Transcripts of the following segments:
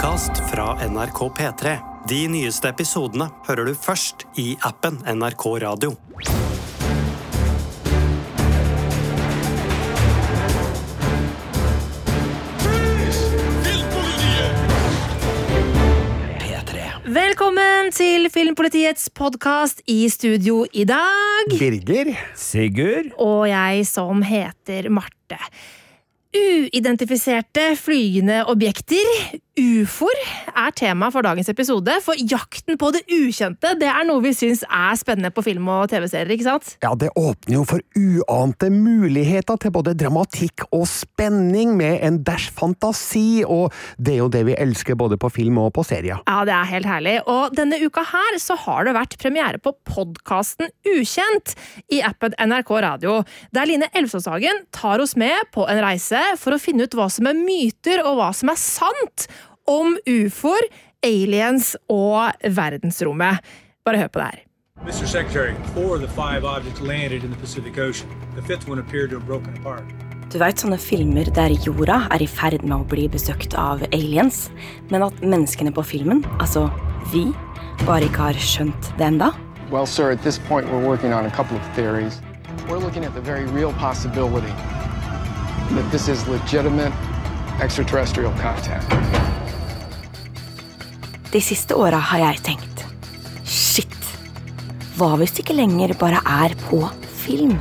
podkast fra NRK P3. De nyeste episodene hører du først i appen NRK Radio. Velkommen til Filmpolitiets podkast i studio i dag. Birger. Sigurd? Og jeg som heter Marte. Uidentifiserte flygende objekter, ufoer, er tema for dagens episode. For jakten på det ukjente det er noe vi syns er spennende på film og TV-serier. ikke sant? Ja, det åpner jo for uante muligheter til både dramatikk og spenning, med en dash fantasi, og det er jo det vi elsker både på film og på serier. Ja, det er helt herlig. Og denne uka her så har det vært premiere på podkasten Ukjent i appen NRK Radio, der Line Elvsåshagen tar oss med på en reise for å finne ut hva som er myter og hva som er sant om ufoer, aliens og verdensrommet. Bare hør på det her. Mr. Secretary, four of the five objects landed in the Pacific Ocean. The fifth one appeared to have broken apart. Du vet sånne filmer der jorda er i ferd med å bli besøkt av aliens, men at menneskene på filmen, altså vi, bare ikke har skjønt det enda? Well, sir, at this point, we're working on a couple of theories. We're looking at the very real possibility that this is legitimate extraterrestrial contact. De siste åra har jeg tenkt shit, hva hvis det ikke lenger bare er på film?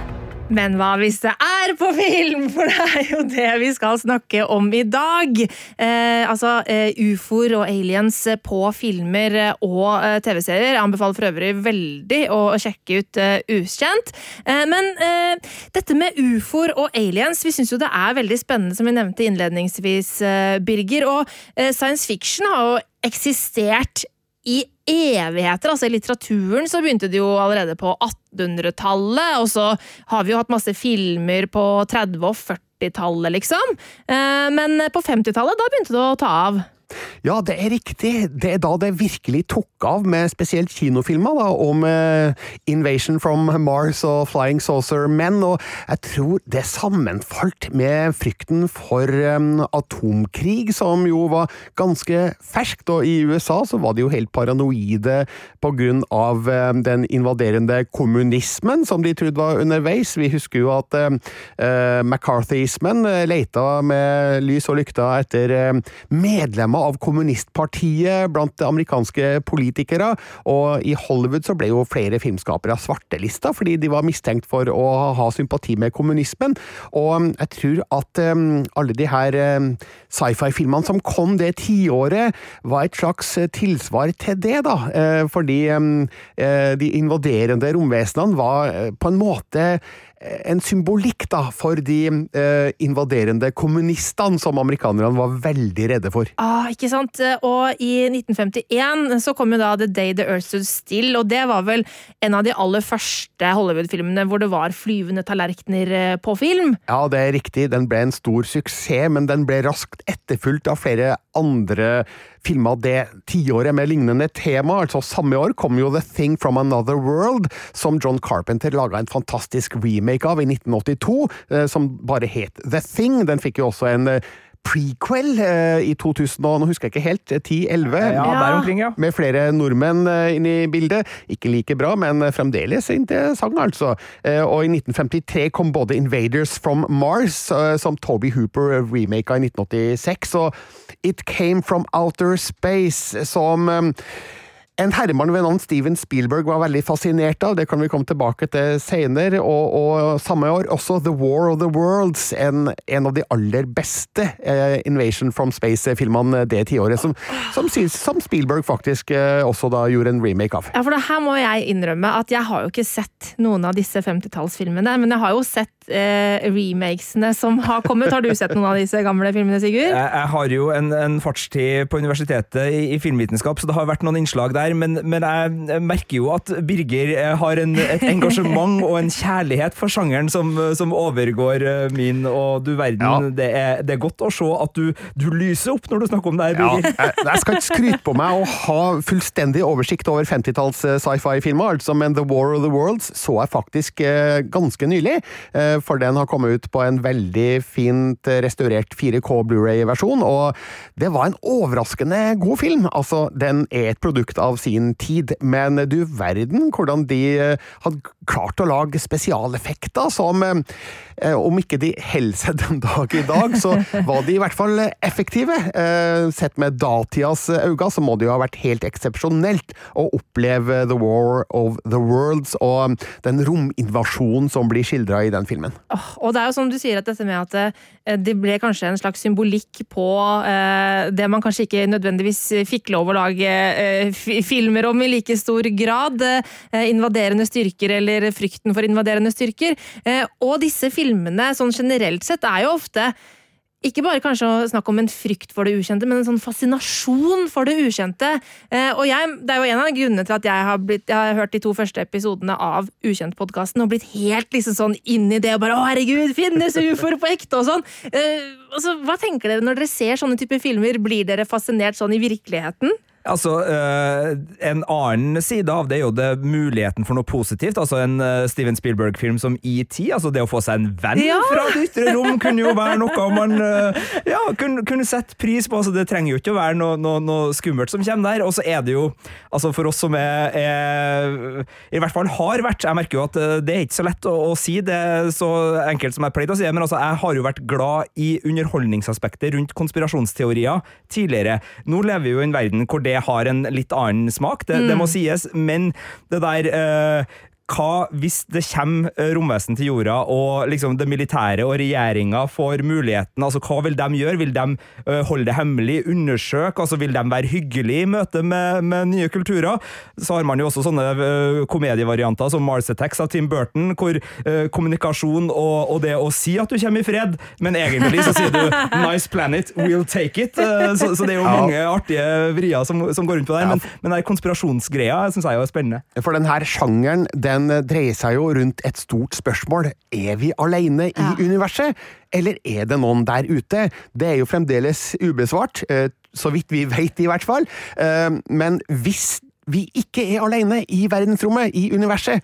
Men hva hvis det er på film? For det er jo det vi skal snakke om i dag. Eh, altså eh, ufoer og aliens på filmer og eh, TV-serier. Jeg anbefaler for øvrig veldig å sjekke ut eh, Ukjent. Eh, men eh, dette med ufoer og aliens, vi syns jo det er veldig spennende, som vi nevnte innledningsvis, Birger. Og science fiction har jo eksistert i evigheter. altså I litteraturen så begynte det jo allerede på 1800-tallet, og så har vi jo hatt masse filmer på 30- og 40-tallet, liksom. Eh, Men på 50-tallet, da begynte det å ta av. Ja, det er riktig. Det er da det virkelig tok av, med spesielt kinofilmer da, om eh, Invasion from Mars og Flying Saucer Men, og jeg tror det sammenfalt med frykten for eh, atomkrig, som jo var ganske ferskt, og i USA så var de jo helt paranoide på grunn av eh, den invaderende kommunismen som de trodde var underveis. Vi husker jo at eh, eh, McCarthyismen eh, leita med lys og lykta etter eh, av kommunistpartiet blant amerikanske politikere, og i Hollywood så ble jo flere filmskapere svartelista fordi de var mistenkt for å ha sympati med kommunismen, og um, jeg tror at um, alle de her um, sci-fi-filmene som kom det tiåret, var et slags eh, tilsvar til det, da, eh, fordi eh, de invaderende romvesenene var på en måte en symbolikk da, for de eh, invaderende kommunistene som amerikanerne var veldig redde for. Ah, ikke sant? Og i 1951 så kom jo da The Day the Earth Stood Still, og det var vel en av de aller første Hollywood-filmene hvor det var flyvende tallerkener eh, på film. Ja, det er riktig, den ble en stor suksess, men den ble raskt etterfulgt av flere andre filmer det tiåret med lignende tema. Altså Samme år kom jo The Thing From Another World, som John Carpenter laga en fantastisk remake av i 1982, eh, som bare het The Thing. Den fikk jo også en eh, prequel eh, i 2000, og nå husker jeg ikke helt, 10-11. Ja, der ja. Med flere nordmenn eh, inne i bildet. Ikke like bra, men fremdeles interessant, altså. Eh, Og i 1953 kom både Invaders from Mars, eh, som Toby Hooper remaka i 1986, og It Came From Outer Space, som eh, en herremann ved navn Steven Spielberg var veldig fascinert av, det kan vi komme tilbake til senere, og, og samme år også The War of the Worlds, en, en av de aller beste eh, Invasion from Space-filmene det tiåret, som, som, som Spielberg faktisk eh, også da gjorde en remake av. Ja, for det her må jeg innrømme at jeg har jo ikke sett noen av disse 50-tallsfilmene, men jeg har jo sett eh, remakesene som har kommet. Har du sett noen av disse gamle filmene, Sigurd? Jeg, jeg har jo en, en fartstid på universitetet i, i filmvitenskap, så det har vært noen innslag der. Der, men, men jeg merker jo at Birger eh, har en, et engasjement og en kjærlighet for sjangeren som, som overgår eh, min, og du verden, Ja. det, er, det er godt å se at du, du lyser opp når du snakker om det her, Ja, Birger. jeg, jeg skal ikke skryte på meg å ha fullstendig oversikt over 50-talls eh, sci-fi-filmer, altså, men The War of the Worlds så jeg faktisk ganske nylig, for den har kommet ut på en veldig fint restaurert 4K Blu-ray-versjon, og det var en overraskende god film. Altså, den er et produkt av sin tid, men du verden hvordan de eh, hadde klart å lage spesialeffekter som eh, om ikke de holder seg den dag i dag, så var de i hvert fall effektive. Eh, Sett med datidas øyne, så må det jo ha vært helt eksepsjonelt å oppleve The War of the Worlds og den rominvasjonen som blir skildra i den filmen. Og det er jo som du sier, at dette med at det ble kanskje en slags symbolikk på det man kanskje ikke nødvendigvis fikk lov å lage filmer om i like stor grad. Eh, invaderende styrker eller frykten for invaderende styrker. Eh, og disse filmene sånn generelt sett er jo ofte ikke bare kanskje å snakke om en frykt for det ukjente, men en sånn fascinasjon for det ukjente. Eh, og jeg, Det er jo en av grunnene til at jeg har, blitt, jeg har hørt de to første episodene av Ukjent-podkasten og blitt helt liksom sånn inn i det og bare 'Å, herregud, finnes ufoer på ekte?' og sånn. Altså, hva tenker dere når dere ser sånne typer filmer? Blir dere fascinert sånn i virkeligheten? Altså, eh, En annen side av det er jo det muligheten for noe positivt. altså En eh, Steven Spielberg-film som ET. altså Det å få seg en venn Ja. fra det ytre rom kunne jo være noe man eh, ja, kunne, kunne sette pris på. altså Det trenger jo ikke å være noe, noe, noe skummelt som kommer der. Og så er det jo, altså for oss som er, er I hvert fall har vært Jeg merker jo at det er ikke så lett å, å si det så enkelt som jeg pleide å si det, men altså jeg har jo vært glad i underholdningsaspektet rundt konspirasjonsteorier tidligere. Nå lever vi jo i en verden hvor det har en litt annen smak, det, det må sies, men det der eh, hva hvis det kommer eh, romvesen til jorda, og liksom det militære og regjeringa får muligheten? altså Hva vil de gjøre? Vil de eh, holde det hemmelig? Undersøke? altså Vil de være hyggelige i møte med, med nye kulturer? Så har man jo også sånne eh, komedievarianter som Mars Attacks av Tim Burton, hvor kommunikasjon og, og det å si at du kommer i fred, men egentlig så sier du 'nice planet, we'll take it'. Så, så det er jo Ja. mange artige vrier som, som går rundt på der, men, men den konspirasjonsgreia syns jeg jo er spennende. For denne sjangeren den dreier seg jo rundt et stort spørsmål. Er vi alene i universet, eller er det noen der ute? Det er jo fremdeles ubesvart, eh, så vidt vi vet i hvert fall. Eh, Men hvis vi ikke er alene i verdensrommet, i universet,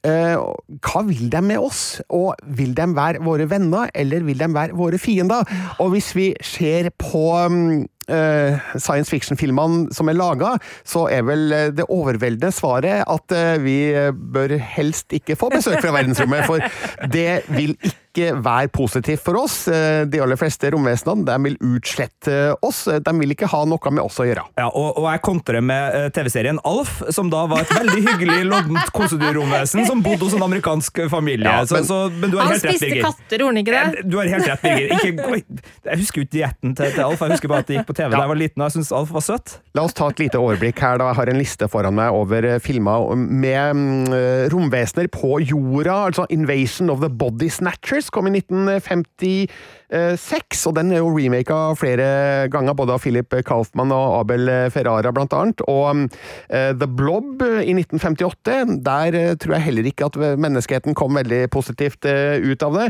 Eh, hva vil de med oss? Og vil de være våre venner, eller vil de være våre fiender? Og hvis vi ser på mm, eh, science fiction-filmene som er laga, så er vel eh, det overveldende svaret at eh, vi eh, bør helst ikke få besøk fra verdensrommet, for det vil ikke være positivt for oss. Eh, De aller fleste romvesenene de vil utslette oss, de vil ikke ha noe med oss å gjøre. Ja, og, og jeg kontrer med eh, TV-serien Alf, som da var et veldig hyggelig, loddent kosedyrromvesen som bodde hos en amerikansk familie. Ja, men- så, men du har Han helt rett, spiste katter, gjorde han ikke det? Eh, Du har helt rett, Birger. Ikke, jeg husker jo ikke dietten til, til Alf, jeg husker bare at det gikk på TV da jeg var liten og jeg syntes Alf var søt. La oss ta et lite overblikk her. da. Jeg har en liste foran meg over eh, filmer med mm, eh, romvesener på jorda. altså 'Invasion of the Body Snatchers' kom i 1956, og den er jo remaka flere ganger, både av Philip Kaufmann og Abel Ferrara blant annet. Og eh, The Blob i 1958, der eh, tror jeg heller ikke at menneskeheten kom veldig positivt eh, ut av det.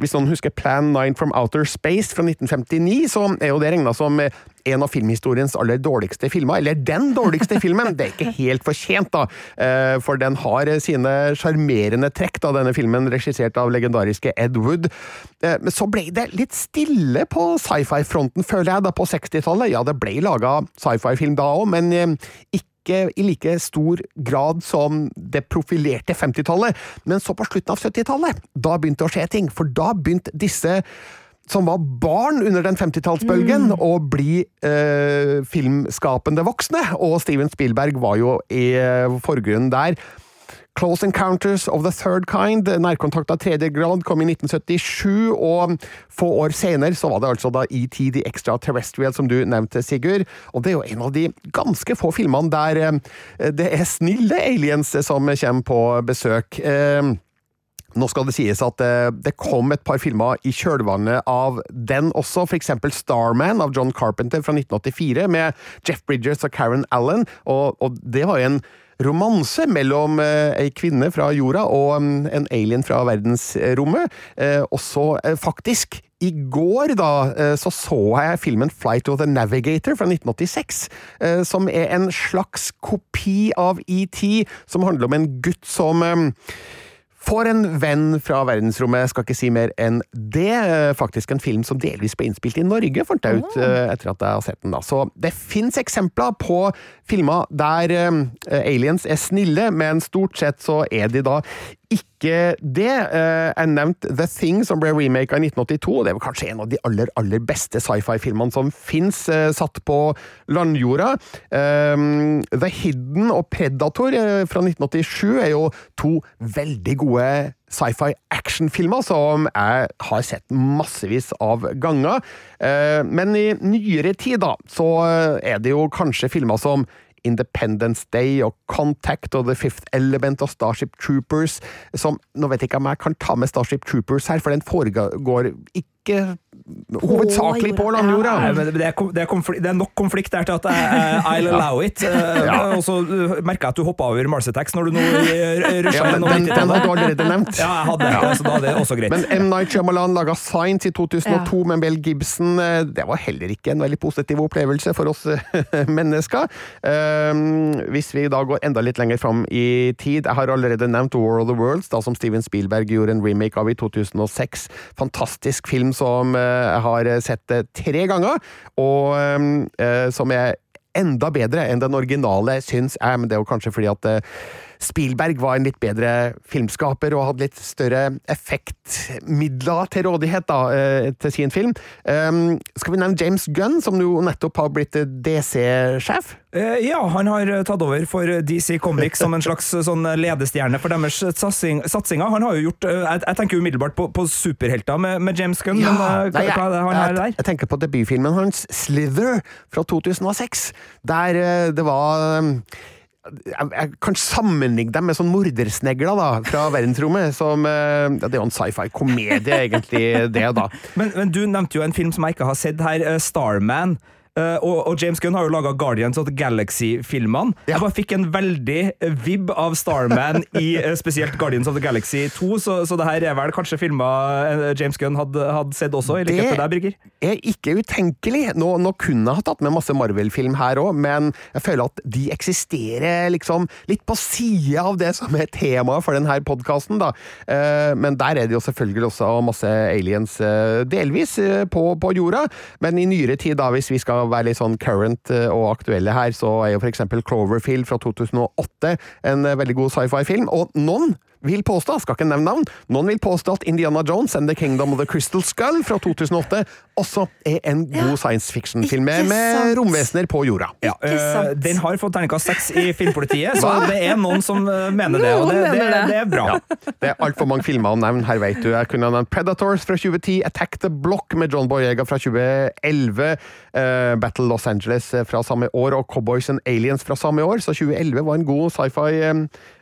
Hvis noen husker Plan 9 from Outer Space fra 1959, så er jo det regna som en av filmhistoriens aller dårligste filmer, eller den dårligste filmen. Det er ikke helt fortjent, da, eh, for den har eh, sine sjarmerende trekk, da, denne filmen regissert av legendariske Ed Wood. Eh, Men så ble det litt stille på sci-fi-fronten, føler jeg, da på 60-tallet. Ja, det ble laga sci-fi-film da òg, men ikke i like stor grad som det profilerte 50-tallet. Men så på slutten av 70-tallet, da begynte det å skje ting. For da begynte disse som var barn under den 50-tallsbølgen, og bli eh, filmskapende voksne. Og Steven Spielberg var jo i eh, forgrunnen der. Close Encounters of the Third Kind, nærkontakt av tredje grad, kom i 1977, og få år senere så var det altså da ET The Extraterrestrial, som du nevnte, Sigurd. Og det er jo en av de ganske få filmene der eh, det er snille aliens som kommer på besøk. Nå skal det sies at eh, det kom et par filmer i kjølvannet av den også, eksempel Starman av John Carpenter fra 1984 med Jeff Bridges og Karen Allen, og, og det var jo en romanse mellom eh, ei kvinne fra jorda og mm, en alien fra verdensrommet. Eh, og så, eh, faktisk, i går da, så så jeg filmen Flight of the Navigator fra 1986, eh, som er en slags kopi av ET, som handler om en gutt som Får en venn fra verdensrommet, skal ikke si mer enn det. Eh, Faktisk en film som delvis ble innspilt i Norge, fant jeg ut eh, etter at jeg har sett den. da. Så det fins eksempler på filmer der eh, aliens er snille, men stort sett så er de da ikke det. Eh, Jeg nevnte The Thing, som ble remaka i 1982. Det er kanskje en av de aller, aller beste sci-fi-filmene som fins, satt på landjorda. Um, The Hidden og Predator eh, fra 1987 er jo to veldig gode sci-fi actionfilmer som jeg har sett massevis av ganger. Eh, Men i nyere tid, da, så er det jo kanskje filmer som Independence Day og Contact og The Fifth Element og Starship Troopers som Nå vet jeg ikke om jeg kan ta med Starship Troopers her, for den foregår ikke hovedsakelig på landjorda. Ja. men det, er, det, er det er nok konflikt der til at jeg, I'll allow it. Eh, Og så merker jeg at du hoppa over Mars Attacks når du nå rusha Ja, den, 90-tallet. den hadde du allerede nevnt. Ja, jeg hadde det, så da er det også greit. Men M. Night Shyamalan laga Signs i 2002 med Bell Gibson. Eh, Det var heller ikke en veldig positiv opplevelse for oss eh, mennesker. Um, Hvis vi da går enda litt lenger fram i tid Jeg har allerede nevnt War of the Worlds, da som Steven Spielberg gjorde en remake av i 2006. Fantastisk film som eh, har sett eh, tre ganger, og eh, som er enda bedre enn den originale, syns jeg, men det er jo kanskje fordi at eh, Spielberg var en litt bedre filmskaper og hadde litt større effektmidler til rådighet da, eh, til sin film. Um, skal vi nevne James Gunn, som jo nettopp har blitt DC-sjef? Eh, Ja, han har eh, tatt over for DC Comics som en slags sånn ledestjerne for deres satsing, satsinger. Han har jo gjort Jeg, jeg tenker umiddelbart på, på superhelter med, med James Gunn, men eh, hva, Nei, jeg, hva er det han er der? jeg tenker på debutfilmen hans, Slither, fra 2006, der det var jeg, jeg kan sammenligne dem med sånn mordersnegler da, fra verdensrommet. Som, eh, ja, det er jo en sci-fi-komedie, egentlig, det, da. Men, men du nevnte jo en film som jeg ikke har sett her, eh, Starman. Eh, og, og James Gunn har jo laga Guardians of the Galaxy-filmene. Ja. Jeg bare fikk en veldig vib vibb av Starman i eh, spesielt Guardians of the Galaxy 2, så, så det her er vel kanskje filmer eh, James Gunn hadde, hadde sett også, i likhet med deg, Birger? er ikke utenkelig. Nå, nå kunne jeg ha tatt med masse Marvel-film her òg, men jeg føler at de eksisterer liksom litt på sida av det som er temaet for denne podkasten, da. Eh, men der er det jo selvfølgelig også masse aliens, eh, delvis eh, på, på jorda. Men i nyere tid, da, hvis vi skal være litt sånn current eh, og aktuelle her, så er jo eksempel Cloverfield fra 2008 en eh, veldig god sci-fi-film. Og noen vil påstå, skal ikke nevne navn, noen vil påstå at Indiana Jones and The Kingdom of the Crystal Skull fra 2008 også er en god science fiction-film med, med romvesener på jorda. Ja, eh, sant. den har fått terningkast seks i Filmpolitiet, så Hva? det er noen som eh, mener det, og det, det, det. det er bra. Det er altfor mange filmer å nevne, her vet du. Jeg kunne nevnt Predators fra 2010, Attack the Block med John Boyega fra 2011, uh, Battle Los Angeles eh, fra samme år og Cowboys and Aliens fra samme år, så 2011 var en god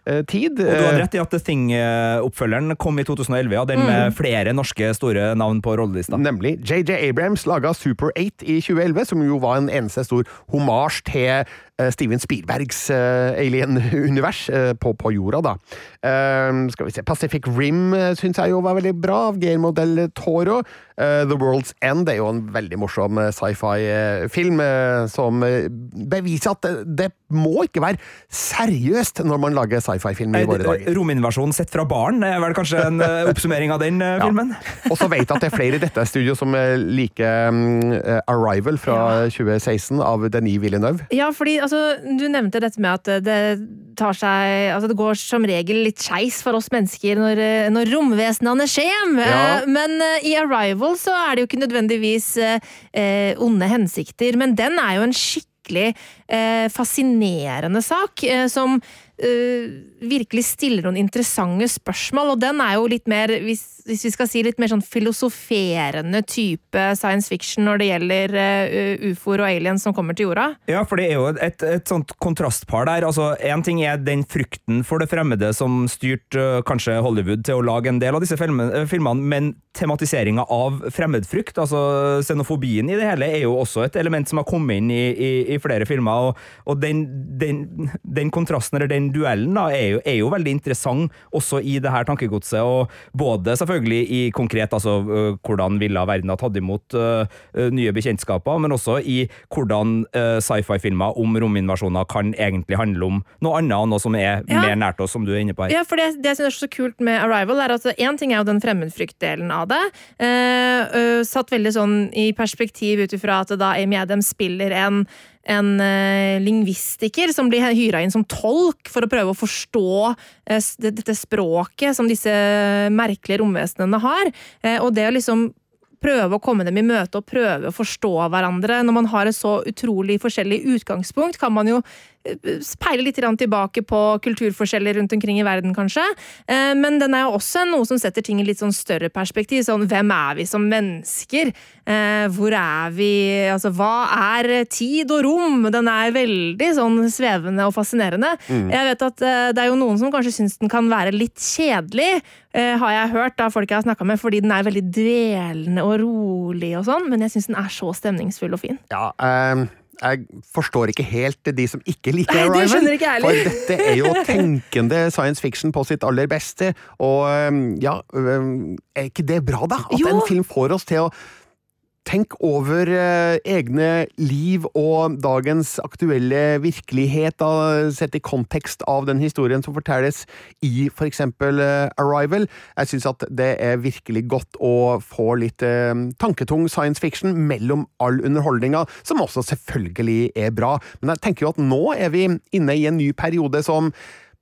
sci-fi-tid. Og du hadde rett i at The Thing-oppfølgeren kom i 2011, ja, den med flere norske store navn på rollelista. Nemlig. JJ Abrams laga Super 8 i 2011, som jo var en eneste stor homasj til eh, Steven Spielbergs eh, alien-univers eh, på, på jorda, da. Eh, skal vi se Pacific Rim uh, syns jeg jo var veldig bra, av Guillermo del Toro. Eh, The World's End er jo en veldig morsom eh, sci-fi-film eh, som eh, beviser at det, det må ikke være seriøst når man lager sci-fi-film i våre dager. Rominvasjon sett fra baren er vel kanskje en eh, oppsummering av den filmen? Ja. Og så vet jeg at det er flere i dette studio som eh, liker mm, eh, Arrival fra 2016 av Denis Villeneuve. Ja, fordi altså, du nevnte dette med at det tar seg Altså, det går som regel litt skeis for oss mennesker når, eh, når romvesenene. Ja. Eh, Men eh, i Arrival så er det jo ikke nødvendigvis eh, eh, onde hensikter, men den er jo en skikkelig eh, fascinerende sak, eh, som virkelig stiller noen interessante spørsmål, og den er jo litt mer, hvis, hvis vi skal si litt mer sånn filosoferende type science fiction når det gjelder uh, ufoer og aliens som kommer til jorda. Ja, for det er jo et, et sånt kontrastpar der. Altså, Én ting er den frykten for det fremmede som styrte uh, kanskje Hollywood til å lage en del av disse filmene, filmene men tematiseringa av fremmedfrykt, altså xenofobien i det hele, er jo også et element som har kommet inn i, i, i flere filmer. og, og den, den, den, kontrasten, eller den duellen, da, er jo, er jo, veldig interessant også i det her tankegodset. og Både selvfølgelig i konkret altså uh, hvordan ville verden ha tatt imot uh, nye bekjentskaper, men også i hvordan uh, sci-fi-filmer om rominvasjoner kan egentlig handle om noe annet, og noe som er ja. mer nært oss, som du er inne på her. Ja, for det, det jeg synes er så kult med Arrival, er at én ting er jo den fremmedfryktdelen av det. satt veldig sånn i perspektiv ut ifra at da Amy Adams spiller en en uh, lingvistiker som blir hyra inn som tolk for å prøve å forstå uh, dette språket som disse merkelige romvesenene har. Uh, og det å liksom prøve å komme dem i møte og prøve å forstå hverandre når man har et så utrolig forskjellig utgangspunkt, kan man jo speile litt tilbake på kulturforskjeller rundt omkring i verden, kanskje. Eh, men den er jo også noe som setter ting i litt sånn større perspektiv. Sånn, hvem er vi som mennesker? Eh, hvor er vi Altså, hva er tid og rom? Den er veldig sånn svevende og fascinerende. Mm. Jeg vet at eh, det er jo noen som kanskje syns den kan være litt kjedelig, har jeg hørt av folk jeg har snakka med, fordi den er veldig dvelende og rolig og sånn, men jeg syns den er så stemningsfull og fin. Ja, um jeg forstår ikke helt de som ikke liker Nei, Arrival. Ikke for dette er jo tenkende science fiction på sitt aller beste. Og ja, er ikke det bra, da? At jo. en film får oss til å Tenk over eh, egne liv og dagens aktuelle virkelighet, da, sett i kontekst av den historien som fortelles i for eksempel eh, Arrival. Jeg syns at det er virkelig godt å få litt eh, tanketung science fiction mellom all underholdninga, som også selvfølgelig er bra. Men jeg tenker jo at nå er vi inne i en ny periode som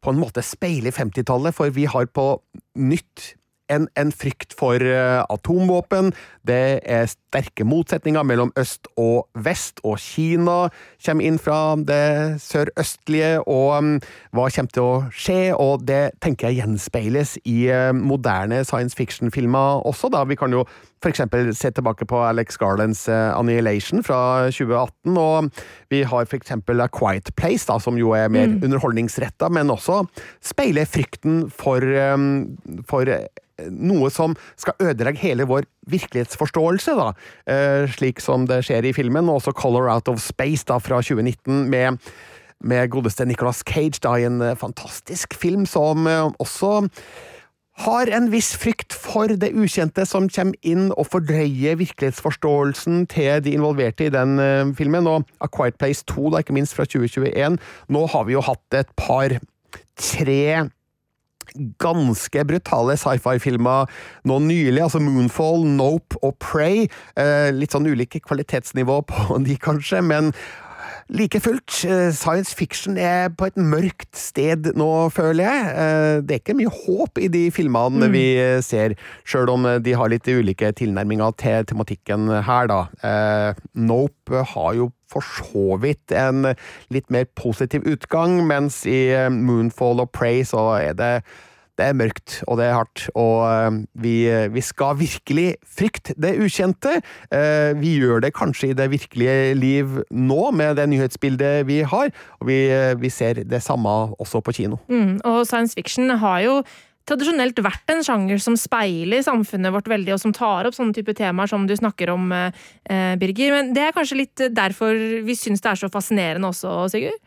på en måte speiler 50-tallet, for vi har på nytt en, en frykt for uh, atomvåpen. Det er sterke motsetninger mellom øst og vest, og Kina kommer inn fra det sørøstlige, og um, hva kommer til å skje? Og det tenker jeg gjenspeiles i uh, moderne science fiction-filmer også, da. Vi kan jo eksempel se tilbake på Alex Garlands uh, Annihilation fra 2018, og vi har eksempel A Quiet Place, da, som jo er mer mm. underholdningsretta, men også speiler frykten for, um, for noe som skal ødelegge hele vår virkelighetsforståelse, da, eh, slik som det skjer i filmen, og også Color Out of Space da, fra 2019, med, med godeste Nicolas Cage da, i en eh, fantastisk film som eh, også har en viss frykt for det ukjente som kommer inn og fordreier virkelighetsforståelsen til de involverte i den uh, filmen. Og A Quiet Place 2, da, ikke minst fra 2021. Nå har vi jo hatt et par tre ganske brutale sci-fi-filmer nå nylig, altså Moonfall, Nope og Prey. Uh, litt sånn ulike kvalitetsnivå på de, kanskje, men Like fullt, eh, science fiction er på et mørkt sted nå, føler jeg. Eh, det er ikke mye håp i de filmene mm. vi ser, sjøl om de har litt ulike tilnærminger til tematikken her, da. Nope har jo for så vidt en litt mer positiv utgang, mens i eh, Moonfall og Prey så er det det er mørkt, og det er hardt, og eh, vi, vi, skal virkelig frykte det ukjente. Eh, vi gjør det kanskje i det virkelige liv nå, med det nyhetsbildet vi har, og vi, vi ser det samme også på kino. Mm, og science fiction har jo tradisjonelt vært en sjanger som speiler samfunnet vårt veldig, og som tar opp sånne type temaer som du snakker om, eh, Birger. Men det er kanskje litt derfor vi syns det er så fascinerende også, Sigurd?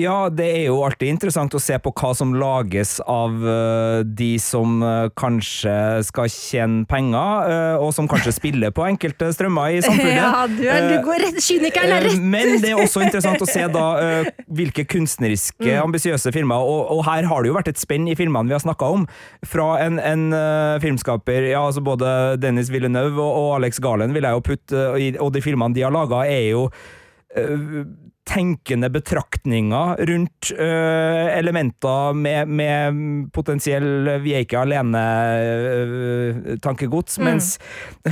Ja, det er jo alltid interessant å se på hva som lages av uh, de som uh, kanskje skal tjene penger, uh, og som kanskje spiller på enkelte strømmer i samfunnet. Ja, du, er, du går rett, kynikeren er rett! Men det er også interessant å se da hvilke kunstneriske, mm. ambisiøse filmer, og, og, her har det jo vært et spenn i filmene vi har snakka om, fra en, en filmskaper, ja, altså både Dennis Villeneuve og, og Alex Garland vil jeg jo putte, og de filmene de har laga, er jo tenkende betraktninger rundt øh, elementer med, med potensiell vi er ikke alene-tankegods, Mm. mens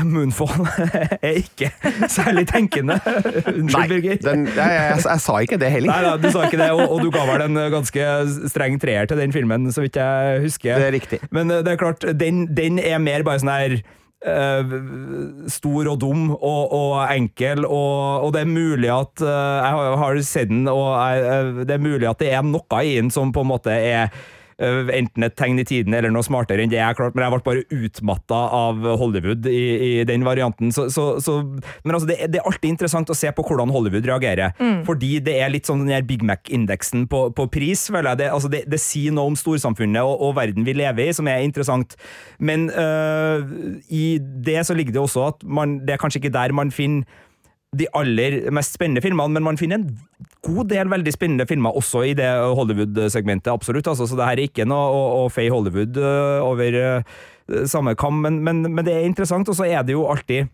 Moonfall er ikke særlig tenkende. Unnskyld, Birger. jeg, jeg, jeg, sa ikke det heller. Nei da, du sa ikke det, og, og du ga vel en ganske streng treer til den filmen, så vidt jeg husker. Det er riktig. Men eh, det er klart, den, den er mer bare sånn her eh, stor og dum og, og enkel, og, og det er mulig at eh, Jeg har, sett den, og jeg, eh, det er mulig at det er noe i den som på en måte er Enten et tegn i tiden eller noe smartere enn det jeg klarte, men jeg ble bare utmatta av Hollywood i, i den varianten. Så, så, så, men altså, det, det er alltid interessant å se på hvordan Hollywood reagerer. Fordi det er litt sånn den her Big Mac-indeksen på, på pris, føler jeg. Det, altså, det, det sier noe om storsamfunnet og, og verden vi lever i, som er interessant. Men øh, i det så ligger det også at man, det er kanskje ikke der man finner de aller mest spennende filmene, men man finner en god del veldig spennende filmer også i det Hollywood-segmentet, absolutt. Altså, så det her er ikke noe å, å feie Hollywood øh, over uh, samme kam, men, men, men det er interessant, og så er det jo alltid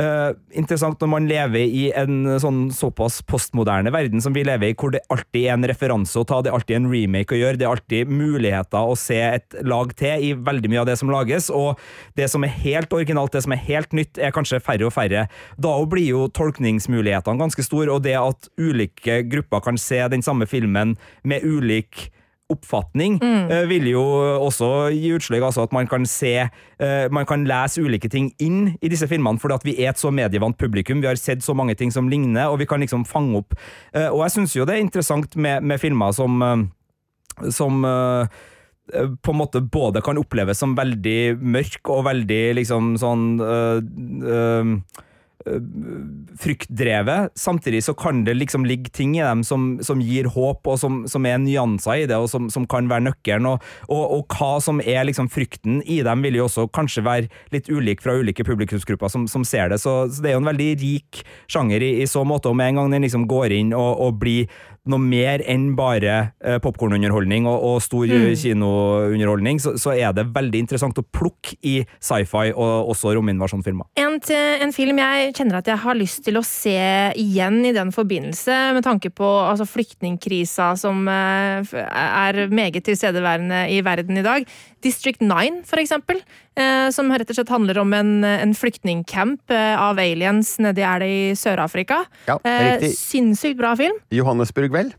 øh, interessant når man lever i en sånn såpass postmoderne verden som vi lever i, hvor det alltid er en referanse å ta, det er alltid en remake å gjøre, det er alltid muligheter å se et lag til i veldig mye av det som lages, og det som er helt originalt, det som er helt nytt, er kanskje færre og færre. Da blir jo tolkningsmulighetene ganske store, og det at ulike grupper kan se den samme filmen med ulik oppfatning eh, vil jo også gi utslag, altså at man kan se eh, Man kan lese ulike ting inn i disse filmene, fordi at vi er et så medievant publikum. Vi har sett så mange ting som ligner, og vi kan liksom fange opp. Eh, og jeg syns jo det er interessant med, med filmer som som på en måte både kan oppleves som veldig mørk og veldig liksom sånn øh, øh, fryktdrevet. Samtidig så kan det liksom ligge ting i dem som, som gir håp, og som, som er nyanser i det, og som, som kan være nøkkelen. Og, og, og hva som er liksom frykten i dem, vil jo også kanskje være litt ulik fra ulike publikumsgrupper som, som ser det. Så, så det er jo en veldig rik sjanger i, i så måte, og med en gang den liksom går inn og, og blir noe mer enn bare eh, popkornunderholdning og, og stor Mm. kinounderholdning, så, så er det veldig interessant å plukke i sci-fi og også rominvasjonfilmer. En, en film jeg kjenner at jeg har lyst til å se igjen i den forbindelse, med tanke på altså, flyktningkrisa som eh, er meget tilstedeværende i verden i dag. District 9, for eksempel. eh, som rett og slett handler om en, en flyktningcamp eh, av aliens nedi er det i Sør-Afrika. Ja, Eh, riktig. sinnssykt bra film. Johannesburg, vel?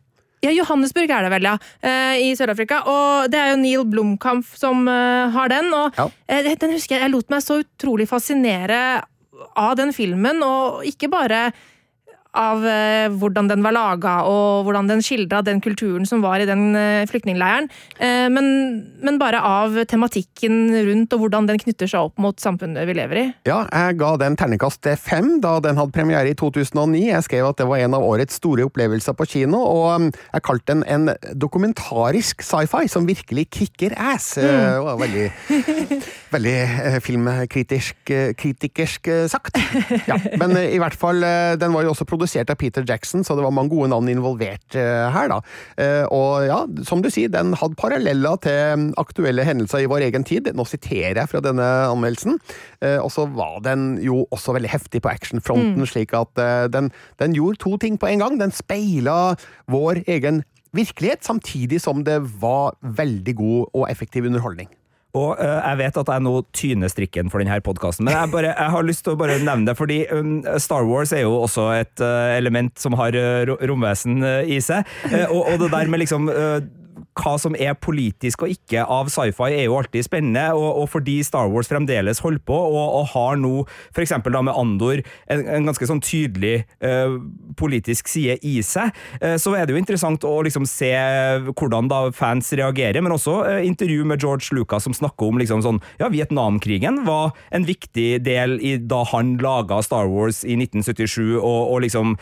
Ja, Johannesburg er det vel, ja. eh, I Sør-Afrika. Og det er jo Neil Blomkamp som har den. Og Ja. den husker jeg, jeg lot meg så utrolig fascinere av den filmen, og ikke bare av eh, hvordan den var laga og hvordan den skildra den kulturen som var i den eh, flyktningleiren, eh, men, men bare av tematikken rundt og hvordan den knytter seg opp mot samfunnet vi lever i. Ja, jeg ga den terningkast fem da den hadde premiere i 2009. Jeg skrev at det var en av årets store opplevelser på kino, og um, jeg kalte den en dokumentarisk sci-fi som virkelig kicker ass. Mm. Veldig, veldig filmkritisk kritikersk eh, sagt. Ja, men i hvert fall, den var jo også produsert av Peter Jackson, så det var mange gode navn involvert eh, her, da. Eh, Og ja, som du sier, den hadde paralleller til mm, aktuelle hendelser i vår egen tid. Nå siterer jeg fra denne anmeldelsen. Eh, Og så var den jo også veldig heftig på actionfronten, slik at den, den gjorde to ting på en gang. Den speila vår egen virkelighet, samtidig som det var veldig god og effektiv underholdning. Og uh, jeg vet at jeg nå tyner strikken for denne podkasten, men jeg, bare, jeg har lyst til å bare nevne det, fordi um, Star Wars er jo også et uh, element som har uh, romvesen i seg. Og, og det der med liksom hva som er politisk og ikke av sci-fi, er jo alltid spennende. Og, og fordi Star Wars fremdeles holder på, og, og har nå f.eks. da med Andor en, en ganske sånn tydelig uh, politisk side i seg, uh, så er det jo interessant å liksom se hvordan da fans reagerer, men også uh, intervju med George Lucas som snakker om liksom sånn Ja, Vietnamkrigen var en viktig del i da han laga Star Wars i 1977, og, og liksom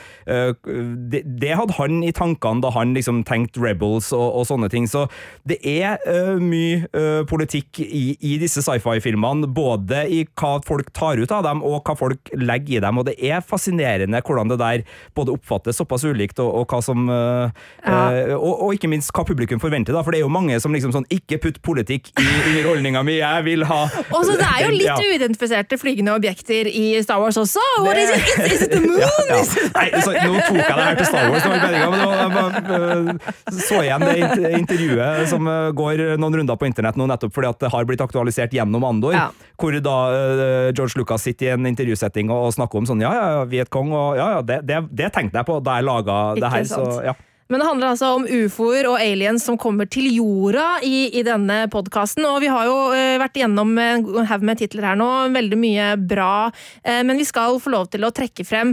det, det hadde han i tankene da han liksom tenkte Rebels og, og sånne ting. Så det er uh, mye uh, politikk i, i disse sci-fi-filmene, både i hva folk tar ut av dem, og hva folk legger i dem. Og det er fascinerende hvordan det der både oppfattes såpass ulikt, og, og hva som uh, Ja. og, og ikke minst hva publikum forventer, da. For det er jo mange som liksom sånn Ikke putt politikk i underholdninga mi, jeg vil ha Og så Det er jo litt Ja. uidentifiserte flygende objekter i Star Wars også. What is it? Is, it the moon? Ja, ja. Nei, så, nå tok jeg det her til Star Wars, det men det var- så igjen det intervjuet som øh, går noen runder på internett nå, nettopp fordi at det har blitt aktualisert gjennom Andor, Ja. hvor da øh, George Lucas sitter i en intervjusetting og, snakker om sånn ja, ja, Vietcong, og ja, ja, det, det, det tenkte jeg på da jeg laga det her, så ja. Men det handler altså om ufoer og aliens som kommer til jorda i, i denne podkasten. Og vi har jo eh, vært igjennom en haug med titler her nå, veldig mye bra. Eh, men vi skal få lov til å trekke frem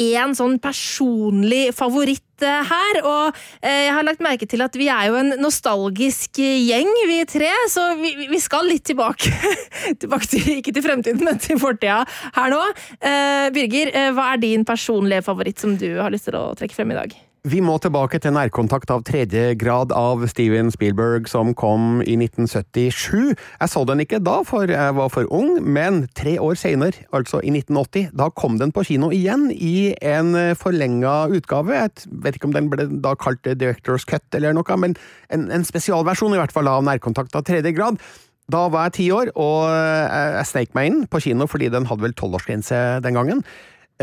én sånn personlig favoritt eh, her. Og eh, jeg har lagt merke til at vi er jo en nostalgisk gjeng, vi tre. Så vi, vi skal litt tilbake. tilbake til, ikke til fremtiden, men til fortida her nå. Eh, Birger, hva er din personlige favoritt som du har lyst til å trekke frem i dag? Vi må tilbake til nærkontakt av tredje grad av Steven Spielberg, som kom i 1977. Jeg så den ikke da, for jeg var for ung, men tre år senere, altså i 1980, da kom den på kino igjen i en forlenga utgave. Jeg vet ikke om den ble da kalt Directors Cut eller noe, men en, en spesialversjon i hvert fall av nærkontakt av tredje grad. Da var jeg ti år, og jeg snek meg inn på kino fordi den hadde vel tolvårsgrense den gangen.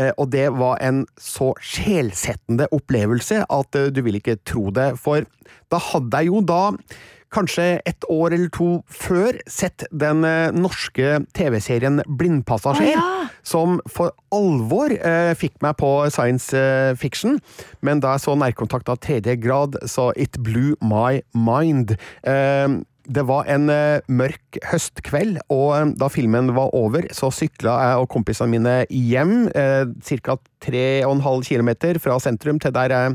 Eh, Og det var en så sjelsettende opplevelse at eh, du vil ikke tro det. For da hadde jeg jo da, kanskje et år eller to før, sett den eh, norske TV-serien Blindpassasjer. oh, ja. Som for alvor eh, fikk meg på science fiction. Men da jeg så nærkontakt av tredje grad, så it blew my mind. Eh, det var en eh, mørk høstkveld, og eh, da filmen var over, så sykla jeg og kompisene mine hjem, eh, ca. 3,5 km fra sentrum til der jeg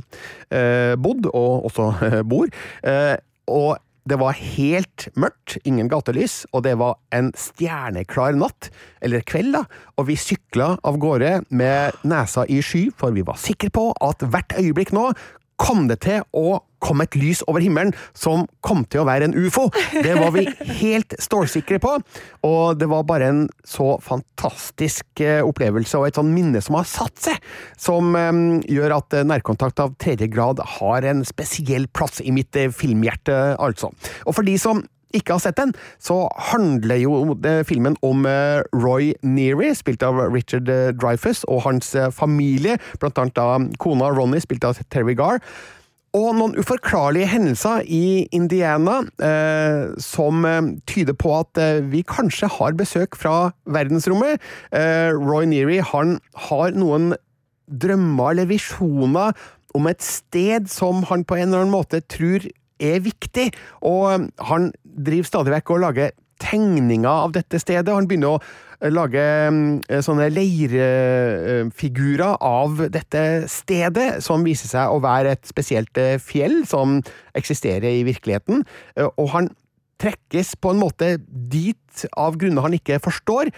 eh, bodde, og også eh, bor. Eh, og det var helt mørkt, ingen gatelys, og det var en stjerneklar natt, eller kveld, da, og vi sykla av gårde med nesa i sky, for vi var sikre på at hvert øyeblikk nå kom det til å komme et lys over himmelen som kom til å være en ufo. Det var vi helt stålsikre på, og det var bare en så fantastisk eh, opplevelse og et sånn minne som har satt seg, som eh, gjør at eh, nærkontakt av tredje grad har en spesiell plass i mitt eh, filmhjerte, altså. Og for de som ikke har sett den, så handler jo eh, filmen om eh, Roy Neary, spilt av Richard Dreyfus, og hans eh, familie, blant annet da kona Ronny, spilt av Terry Garr. Og noen uforklarlige hendelser i Indiana eh, som eh, tyder på at eh, vi kanskje har besøk fra verdensrommet. Eh, Roy Neary han har noen drømmer eller visjoner om et sted som han på en eller annen måte tror er viktig, og eh, han driver stadig vekk og lager tegninger av dette stedet. Han begynner å eh, lage eh, sånne leirfigurer av dette stedet, som viser seg å være et spesielt eh, fjell som eksisterer i virkeligheten. Og han trekkes på en måte dit av grunner han ikke forstår,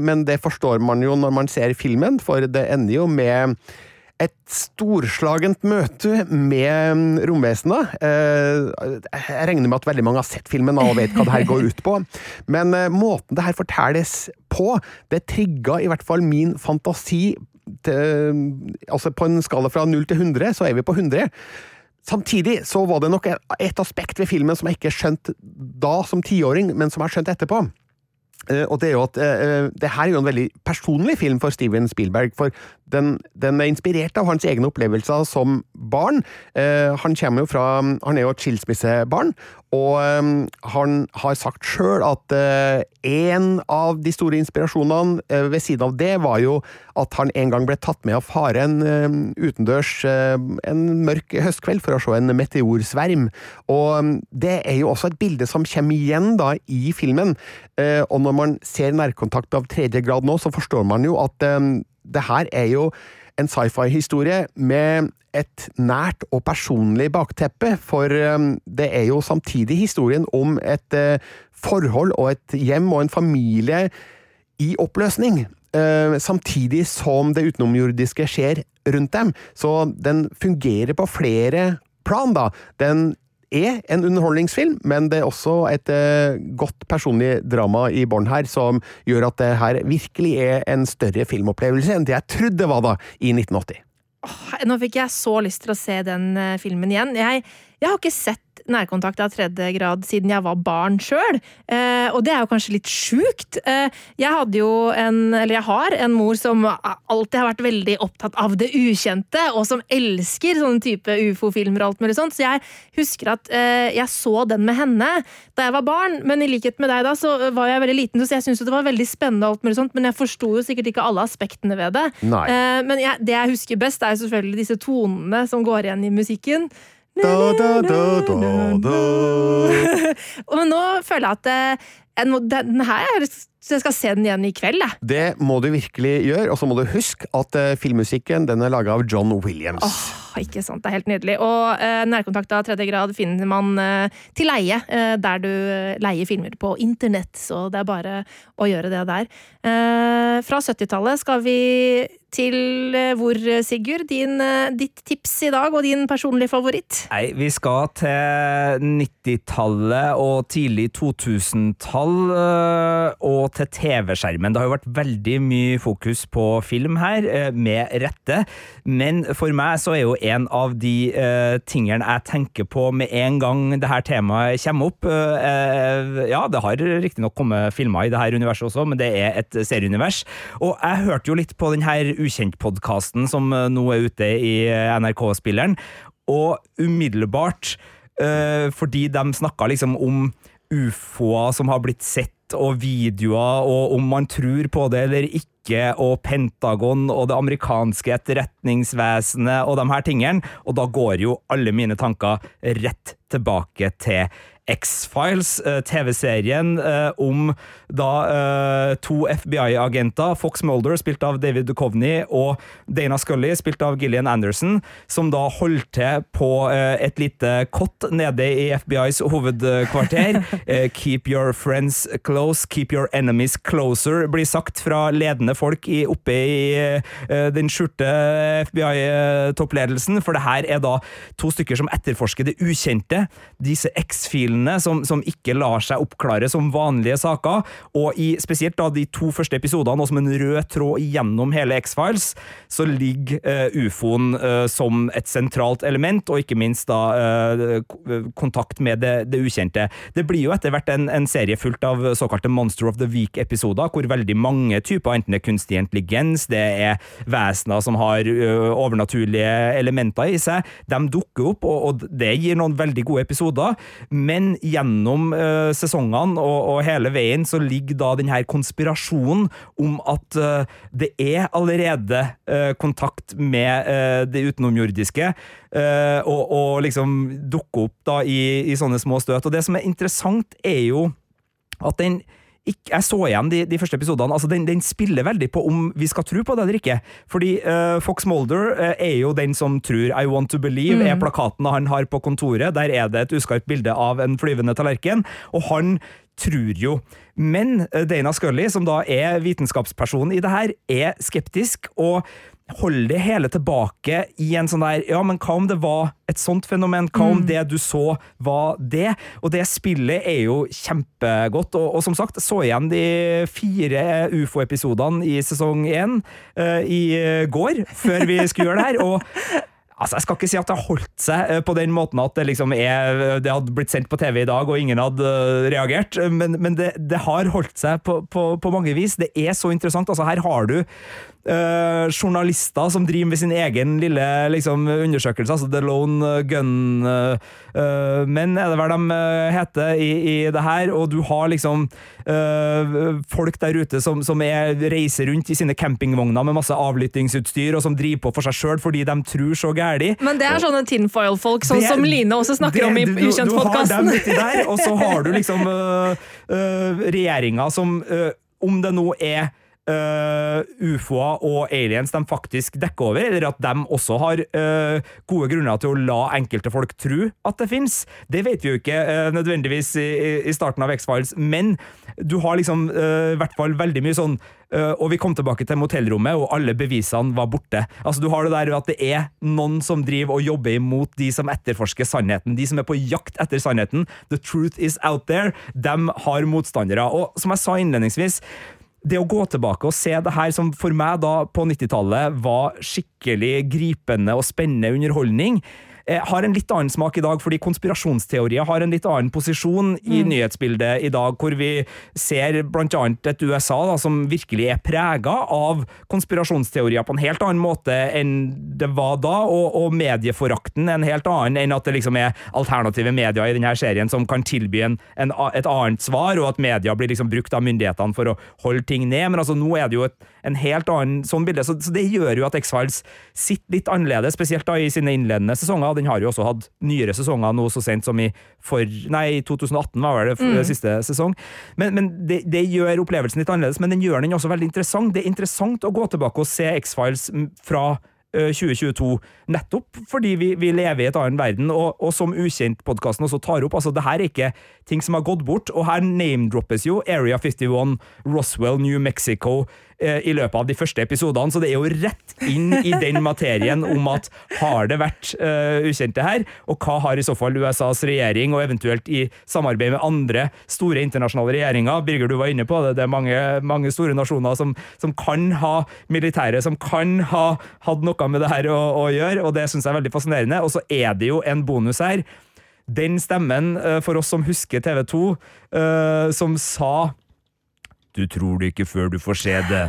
men det forstår man jo når man ser filmen, for det ender jo med et storslagent møte med romvesener. Eh, Jeg regner med at veldig mange har sett filmen og vet hva det her går ut på. Men eh, måten det her fortelles på, det trigga i hvert fall min fantasi til, altså På en skala fra 0 til 100, så er vi på 100. Samtidig så var det nok et aspekt ved filmen som jeg ikke skjønte da som tiåring, men som jeg har skjønt etterpå. Eh, og det er jo at eh, det her er jo en veldig personlig film for Steven Spielberg, for den, den er inspirert av hans egne opplevelser som barn. Eh, han kommer jo fra Han er jo et skilsmissebarn, og eh, han har sagt sjøl at eh, en av de store inspirasjonene eh, ved siden av det var jo at han en gang ble tatt med av faren eh, utendørs eh, en mørk høstkveld for å se en meteorsverm. Og eh, det er jo også et bilde som kommer igjen da i filmen. Eh, og når man ser nærkontakt av tredje grad nå, så forstår man jo at um, det her er jo en sci-fi-historie med et nært og personlig bakteppe, for eh, det er jo samtidig historien om et eh, forhold og et hjem og en familie i oppløsning. Samtidig som det utenomjordiske skjer rundt dem. Så den fungerer på flere plan, da. Den er en underholdningsfilm, men det er også et eh, godt personlig drama i bånn her, som gjør at det her virkelig er en større filmopplevelse enn det jeg trodde det var da, i 1980. nå fikk jeg så lyst til å se den eh, filmen igjen. Jeg, jeg har ikke sett nærkontakt av tredje grad siden jeg var barn sjøl, eh, og det er jo kanskje litt sjukt. Eh, jeg hadde jo en, eller jeg har en mor som alltid har vært veldig opptatt av det ukjente, og som elsker sånne type ufo-filmer og alt mulig sånt, så jeg husker at eh, jeg så den med henne da jeg var barn, men i likhet med deg da, så var jeg veldig liten, så jeg syntes det var veldig spennende og alt mulig sånt, men jeg forsto jo sikkert ikke alle aspektene ved det. Eh, men jeg, det jeg husker best, er selvfølgelig disse tonene som går igjen i musikken. Da, da, da. Og nå føler jeg at eh, jeg må- den her er- jeg skal se den igjen i kveld. Jeg. Det må du virkelig gjøre, og så må du huske at eh, filmmusikken den er laga av John Williams. Åh, ikke sant, det er helt nydelig. Og uh, Nærkontakt av tredje grad finner man uh, til leie, uh, der du leier filmer på internett. Så det er bare å gjøre det der. Fra 70-tallet skal vi til eh, hvor, Sigurd? Din, eh, ditt tips i dag, og din personlige favoritt? Nei, vi skal til 90-tallet og tidlig 2000-tall øh, og til TV-skjermen. Det har jo vært veldig mye fokus på film her, med rette. Men for meg så er jo en av de tingene jeg tenker på med en gang det her temaet kommer opp Ja, det har riktignok kommet filmer i det her universet også, men det er et serieunivers. Og jeg hørte jo litt på den her Ukjent-podkasten som øh, nå er ute i øh, NRK-spilleren, og umiddelbart Eh, fordi de snakka liksom om ufoer som har blitt sett, og videoer, og om man tror på det eller ikke, og Pentagon og det amerikanske etterretningsvesenet og de her tingene. Og da går jo alle mine tanker rett tilbake til X-Files, eh, TV-serien eh, om da eh, to FBI-agenter, Fox Mulder, spilt av David Duchovny, og Dana Scully, spilt av Gillian Anderson, som da holdt til på et lite kott nede i FBIs hovedkvarter. Keep your friends close, keep your enemies closer, blir sagt fra ledende folk i, oppe i den skjulte FBI-toppledelsen, for det her er da to stykker som etterforsker det ukjente, disse X-filene som, som ikke lar seg oppklare som vanlige saker, og i spesielt da de to første episodene, og som en rød tråd gjennom hele X-Files, så ligger uh, ufoen uh, som et sentralt element, og ikke minst da uh, kontakt med det, det ukjente. Det blir jo etter hvert en, en serie fullt av såkalte Monster of the Week-episoder, hvor veldig mange typer, enten det er kunstig intelligens, det er vesener som har overnaturlige elementer i seg, de dukker opp, og, og det gir noen veldig gode episoder, men gjennom uh, sesongene og, og hele veien så ligger da denne konspirasjonen om at uh, det er allerede uh, kontakt med det utenomjordiske, og, og liksom dukker opp da i, i sånne små støt. Og det som er interessant, er jo at den ikke, jeg så igjen de, de første episodene. altså den, den spiller veldig på om vi skal tro på det eller ikke. Fordi uh, Fox Mulder uh, er jo den som tror I want to believe, er plakaten han har på kontoret. Der er det et uskarpt bilde av en flyvende tallerken, og han tror jo. Men eh, Dana Scully, som da er vitenskapsperson i det her, er skeptisk. og holder det hele tilbake i en sånn der Ja, men hva om det var et sånt fenomen? Hva om det du så, var det? Og det spillet er jo kjempegodt. Og, og som sagt, så igjen de fire ufo-episodene i sesong én uh, i går, før vi skulle gjøre det her. og Altså, Jeg skal ikke si at det har holdt seg eh, på den måten at det liksom er Det hadde blitt sendt på TV i dag, og ingen hadde eh, reagert, men, men det, det har holdt seg på, på, på mange vis. Det er så interessant. altså Her har du eh, journalister som driver med sin egen lille liksom, undersøkelse, altså The Lone Gun uh, Men er det hva de heter i, i det her, og du har liksom folk der ute som, som er, reiser rundt i sine campingvogner med masse avlyttingsutstyr, og som driver på for seg sjøl fordi de tror så gæli. Men det er sånne tinfoil-folk, sånn som Line også snakker om i det- Du har Ukjent-podkasten. og så har du liksom uh, regjeringa som, om det nå er øh, ufoer og aliens de faktisk dekker over, eller at de også har uh, gode grunner til å la enkelte folk tro at det fins. Det vet vi jo ikke uh, nødvendigvis i, i starten av X-Files, men du har liksom i hvert fall veldig mye sånn og vi kom tilbake til motellrommet, og alle bevisene var borte. Altså Du har det der at det er noen som driver og jobber imot de som etterforsker sannheten. De som er på jakt etter sannheten. The truth is out there. De har motstandere. Og som jeg sa innledningsvis, det å gå tilbake og se det her som for meg da på 90-tallet var skikkelig gripende og spennende underholdning, har en litt annen smak i dag, fordi konspirasjonsteorier har en litt annen posisjon i nyhetsbildet i dag, hvor vi ser annet et USA da, som virkelig er prega av konspirasjonsteorier på en helt annen måte enn det var da, og, og medieforakten en helt annen enn at det liksom er alternative medier i denne serien som kan tilby en, en, et annet svar, og at media blir liksom brukt av myndighetene for å holde ting ned. Men altså, nå er det jo et, en helt annen sånn bilde, så, så det gjør jo at X-Files sitter litt annerledes, spesielt da i sine innledende sesonger. Den har jo også hatt nyere sesonger nå så sent som i for, nei, 2018 var vel det Mm. siste sesong. Men, men det, det gjør opplevelsen litt annerledes, men den gjør den også veldig interessant. Det er interessant å gå tilbake og se X-Files fra eh, 2022, nettopp fordi vi, vi lever i et annet verden, og, og som Ukjent-podkasten også tar opp, altså det her er ikke ting som har gått bort, og her name-droppes jo Area 51, Roswell, New Mexico i løpet av de første episodene, så det er jo rett inn i den materien om at har det vært uh, ukjente her, og hva har i så fall USAs regjering, og eventuelt i samarbeid med andre store internasjonale regjeringer, Birger du var inne på det, det er mange, mange store nasjoner som, som kan ha militære, som kan ha hatt noe med det her å, å gjøre, og det synes jeg er veldig fascinerende, og så er det jo en bonus her, den stemmen, uh, for oss som husker TV 2, uh, som sa du tror det ikke før du får se det.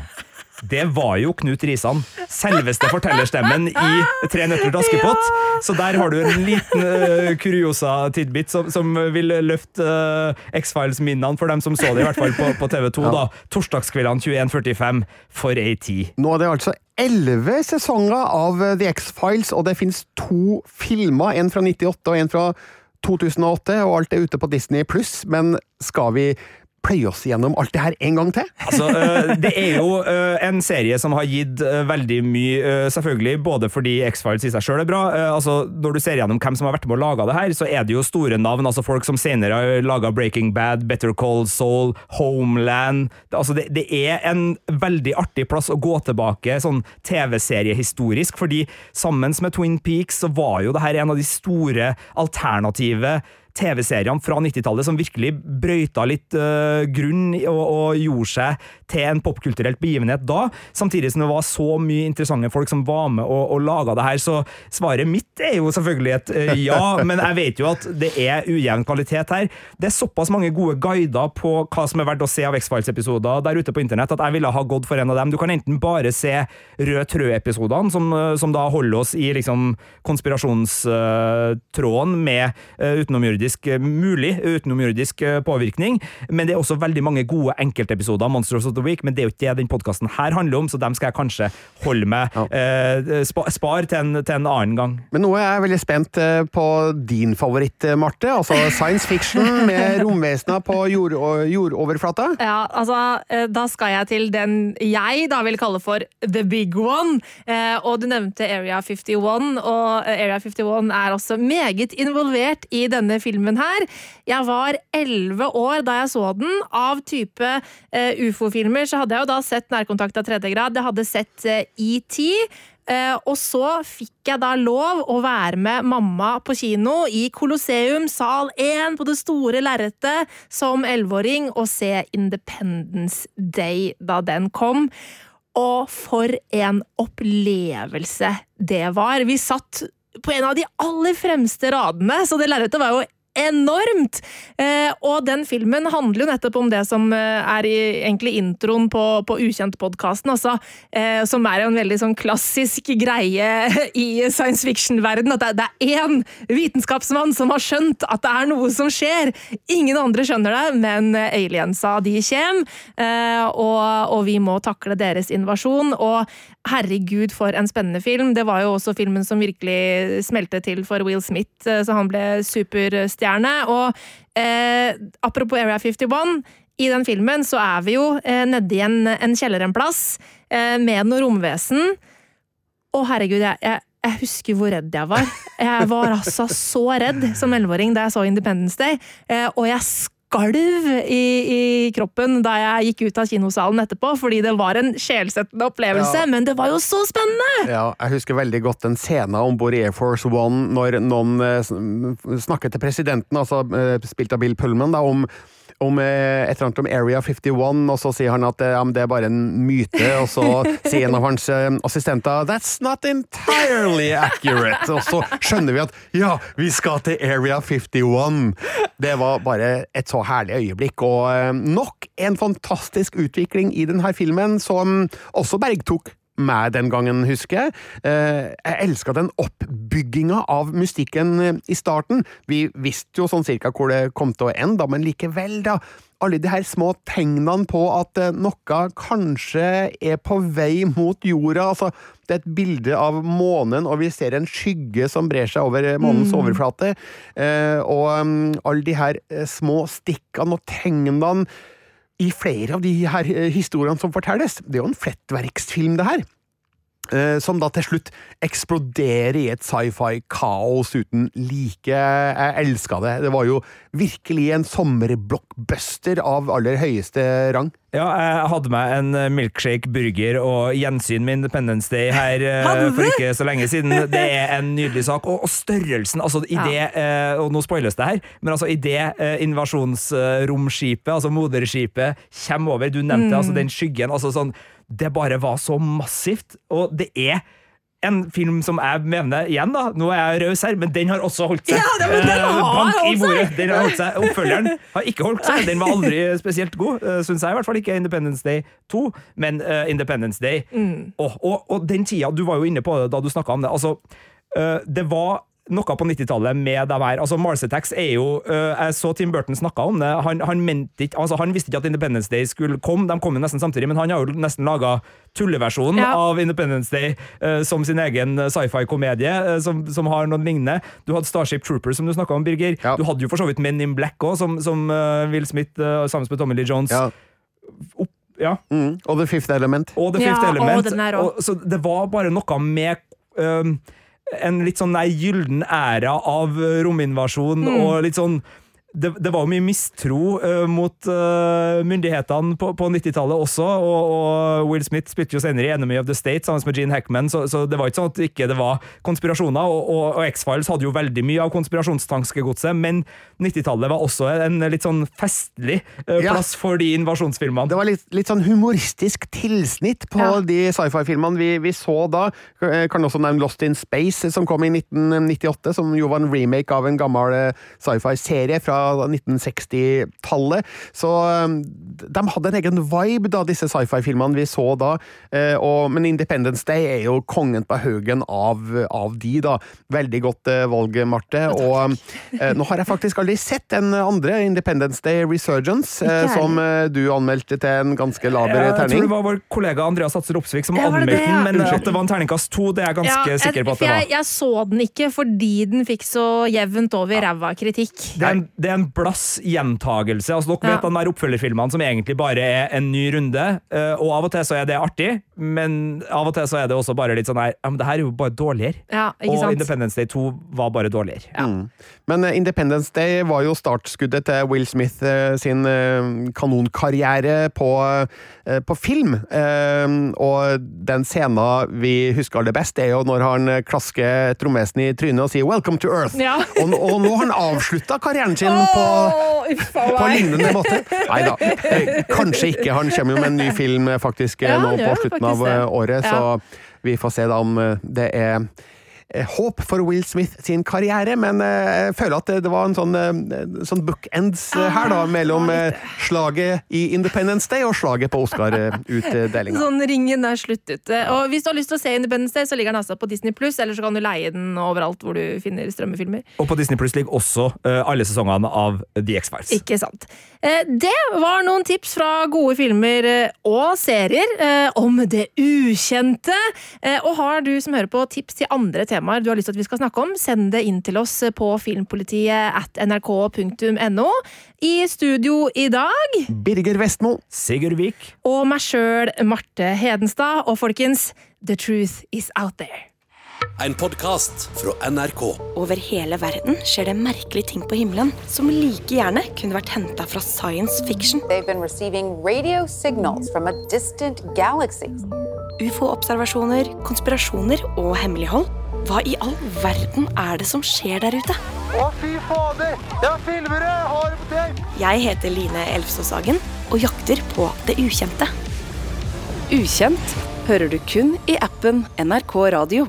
Det var jo Knut Risan. Selveste fortellerstemmen i Tre nøtter til Askepott. Så der har du en liten uh, kuriosa tidbit som, som vil løfte uh, X-Files-minnene for dem som så det, i hvert fall på, på TV2. da. Torsdagskveldene 21.45 for ei tid. Nå er det altså elleve sesonger av eh, The X-Files, og det finnes to filmer. En fra 98 og en fra 2008, og alt er ute på Disney pluss. Men skal vi pløye oss gjennom alt det her en gang til? Altså, øh, Det er jo øh, en serie som har gitt øh, veldig mye, selvfølgelig, både fordi X-Files i seg sjøl er bra. altså, Når du ser gjennom hvem som har vært med å lage det her, så er det jo store navn. altså Folk som senere har laga Breaking Bad, Better Call Soul, Homeland. Altså, det, det er en veldig artig plass å gå tilbake sånn TV-seriehistorisk, fordi sammen med Twin Peaks så var jo det her en av de store alternative TV-seriene fra 90-tallet som virkelig brøyta litt uh, grunn og, og gjorde seg til en popkulturelt begivenhet da, samtidig som det var så mye interessante folk som var med og, og laga det her. Så svaret mitt er jo selvfølgelig et uh, ja, men jeg vet jo at det er ujevn kvalitet her. Det er såpass mange gode guider på hva som er verdt å se av X-Files-episoder der ute på internett, at jeg ville ha gått for en av dem. Du kan enten bare se Rød Trø-episodene, som, øh, som da holder oss i liksom konspirasjonstråden med uh, utenomjordisk øh, mulig utenomjordisk juridisk påvirkning, men det er også veldig mange gode enkeltepisoder av Monsters of the Week, men det er jo ikke det den podkasten her handler om, så dem skal jeg kanskje holde meg eh, spa, Spar til en, til en annen gang. Men nå er jeg veldig spent eh, på din favoritt, eh, Marte. Altså science fiction med romvesener på jord, jordoverflata. Ja, altså, eh, da skal jeg til den jeg da vil kalle for the big one. Eh, Og du nevnte Area 51, og eh, Area 51 er også meget involvert i denne filmen her. Jeg var elleve år da jeg så den. Av type uh, ufo-filmer så hadde jeg jo da sett Nærkontakt av tredje grad, jeg hadde sett uh, ET. Uh, og så fikk jeg da lov å være med mamma på kino i Colosseum, sal 1, på det store lerretet, som elleveåring, og se Independence Day da den kom. Og for en opplevelse det var! Vi satt på en av de aller fremste radene, så det lerretet var jo enormt! Eh, og den filmen handler jo nettopp om det som eh, er i egentlig introen på, på Ukjent-podkasten, altså, eh, som er en veldig sånn klassisk greie i science fiction-verden. At det, er én vitenskapsmann som har skjønt at det er noe som skjer! Ingen andre skjønner det, men aliensa de kommer, og, og vi må takle deres invasjon. Og herregud, for en spennende film! Det var jo også filmen som virkelig smelte til for Will Smith, eh, så han ble superstjerne. Og eh, apropos Area 51, i den filmen så er vi jo eh, nedi en, en kjeller en plass, eh, med noe romvesen. Å, herregud, jeg, jeg, jeg husker hvor redd jeg var. Jeg var altså så redd som elleveåring da jeg så Independence Day, eh, og jeg skalv i, i kroppen da jeg gikk ut av kinosalen etterpå, fordi det var en sjelsettende opplevelse, Ja. men det var jo så spennende! Ja, jeg husker veldig godt den scenen om bord i Air Force One når noen eh, sn- snakker til presidenten, altså eh, spilt av Bill Pullman, da, om om eh, et eller annet om Area 51, og så sier han at eh, ja, det er bare en myte, og så sier en av hans eh, assistenter That's not entirely accurate. Og så skjønner vi at ja, vi skal til Area 51. Det var bare et så herlig øyeblikk, og nok en fantastisk utvikling i denne filmen, som også bergtok meg den gangen, husker jeg. Eh, Jeg elska den oppbygginga av mystikken eh, i starten. Vi visste jo sånn cirka hvor det kom til å ende, men likevel, da. Alle de her små tegnene på at eh, noe kanskje er på vei mot jorda. altså Det er et bilde av månen, og vi ser en skygge som brer seg over månens månens overflate. Eh, Og um, alle de her små stikkene og tegnene i flere av de her eh, historiene som fortelles. Det er jo en flettverksfilm, det her. Eh, Som da til slutt eksploderer i et sci-fi-kaos uten like. Jeg elska det. Det var jo virkelig en sommerblockbuster av aller høyeste rang. Ja, jeg hadde meg en milkshake burger og gjensyn med Independence Day her eh, for ikke så lenge siden. Det er en nydelig sak. Og, og størrelsen, altså i det eh, Og nå spoiles det her, men altså i det eh, invasjonsromskipet, altså moderskipet, kommer over Du nevnte Mm. altså den skyggen. altså sånn Det bare var så massivt. Og det er en film som jeg mener igjen, da, nå er jeg raus her, men den har også holdt seg. Ja, det- men den Eh, har Bank holdt bordet. Den har holdt seg. Oppfølgeren har ikke holdt seg. Den var aldri spesielt god. Uh, Syns jeg i hvert fall ikke Independence Day 2, men uh, Independence Day. Og, og, og den tida, du var jo inne på det da du snakka om det. Altså, uh, det var noe på 90-tallet med dem her. Altså, Mars Attacks er jo uh, Jeg så Tim Burton snakka om det. Han, han, mente ikke, altså, han visste ikke at Independence Day skulle komme. De kom jo nesten samtidig, men han har jo nesten laga tulleversjonen Ja. av Independence Day uh, som sin egen sci-fi-komedie, uh, som, som har noe lignende. Du hadde Starship Troopers, som du snakka om, Birger. Ja. Du hadde jo for så vidt Men in Black òg, som, som eh, Will Smith uh, sammen med Tommy Lee Jones. Ja. Ja. Mm. Og The Fifth Element. Og The Fifth ja, Element. den rå. og, så det var bare noe med øhm, en litt sånn nei, gyllen æra av øh, rominvasjon, Mm. og litt sånn det, det var jo mye mistro uh, mot uh, myndighetene på, på 90-tallet også, og, og Will Smith spilte jo senere i Enemy of the State sammen med Gene Hackman, så, så det var ikke sånn at ikke det var konspirasjoner, og, og, og X-Files hadde jo veldig mye av konspirasjonstankegodset, men 90-tallet var også en litt sånn festlig Ja. plass for de invasjonsfilmene. Det var litt, litt sånn humoristisk tilsnitt på Ja. de sci-fi-filmene vi, vi så da. Kan også nevne Lost in Space, som kom i 1998, som jo var en remake av en gammel sci-fi-serie fra 1960-tallet. Så eh, de hadde en egen vibe, da, disse sci-fi-filmene vi så da. Eh, Og, men Independence Day er jo kongen på haugen av, av de, da. Veldig godt eh, valg, Marte. Og eh, nå har jeg faktisk aldri sett den andre, Independence Day Resurgence, som du anmeldte til en ganske laber terning. Jeg tror det var vår kollega Andreas Atser Opsvik som anmeldte den, ja? men Unnskyld. at det var en terningkast to, det er jeg ganske Ja, sikker på at det var. jeg, jeg så den ikke fordi den fikk så jevnt over ræva kritikk. Det er, det er en blass gjentagelse. Altså, dere vet Ja. de der oppfølgerfilmene som egentlig bare er en ny runde, eh, og av og til så er det artig, men av og til så er det også bare litt sånn her Ja, men det her er jo bare dårligere. Ja, ikke Og sant? Independence Day 2 var bare dårligere. Mm. Men eh, Independence Day var jo startskuddet til Will Smith eh, sin kanonkarriere på, på film. Og den scenen vi husker aller best, er jo når han klasker trommesen i trynet og sier 'Welcome to Earth'. Ja. Og, og nå har han avslutta karrieren sin på på lignende måte. Nei da, eh, kanskje ikke. Han kommer jo med en ny film eh, faktisk eh, Ja, nå på slutten av eh, året, så vi får se da om eh, det er eh, håp for Will Smith sin karriere, men eh, jeg føler at det, var en sånn, eh, sånn bookends eh, her, da, mellom eh, slaget i Independence Day og slaget på Oscar-utdelinga. Sånn ringen er slutt ute. Og hvis du har lyst til å se Independence Day, så ligger den altså på Disney Pluss, eller så kan du leie den overalt hvor du finner strømmefilmer. Og på Disney Plus ligger også eh, alle sesongene av The X-Files. Ikke sant. Eh, Det var noen tips fra gode filmer eh, og serier eh, om det ukjente. Eh, Og har du som hører på tips til andre temaer du har lyst til at vi skal snakke om, send det inn til oss på filmpolitiet at nrk.no. I studio i dag Birger Vestmo. Sigurd Vik. og meg sjøl, Marte Hedenstad. Og folkens, the truth is out there. En podkast fra NRK. Over hele verden skjer det merkelige ting på himmelen som like gjerne kunne vært henta fra science fiction. Ufo-observasjoner, konspirasjoner og hemmelighold. Hva i all verden er det som skjer der ute? Å, fy fader! Jeg filmer det! Jeg har det på tape! Jeg heter Line Elfsåshagen og jakter på det ukjente. Ukjent hører du kun i appen NRK Radio.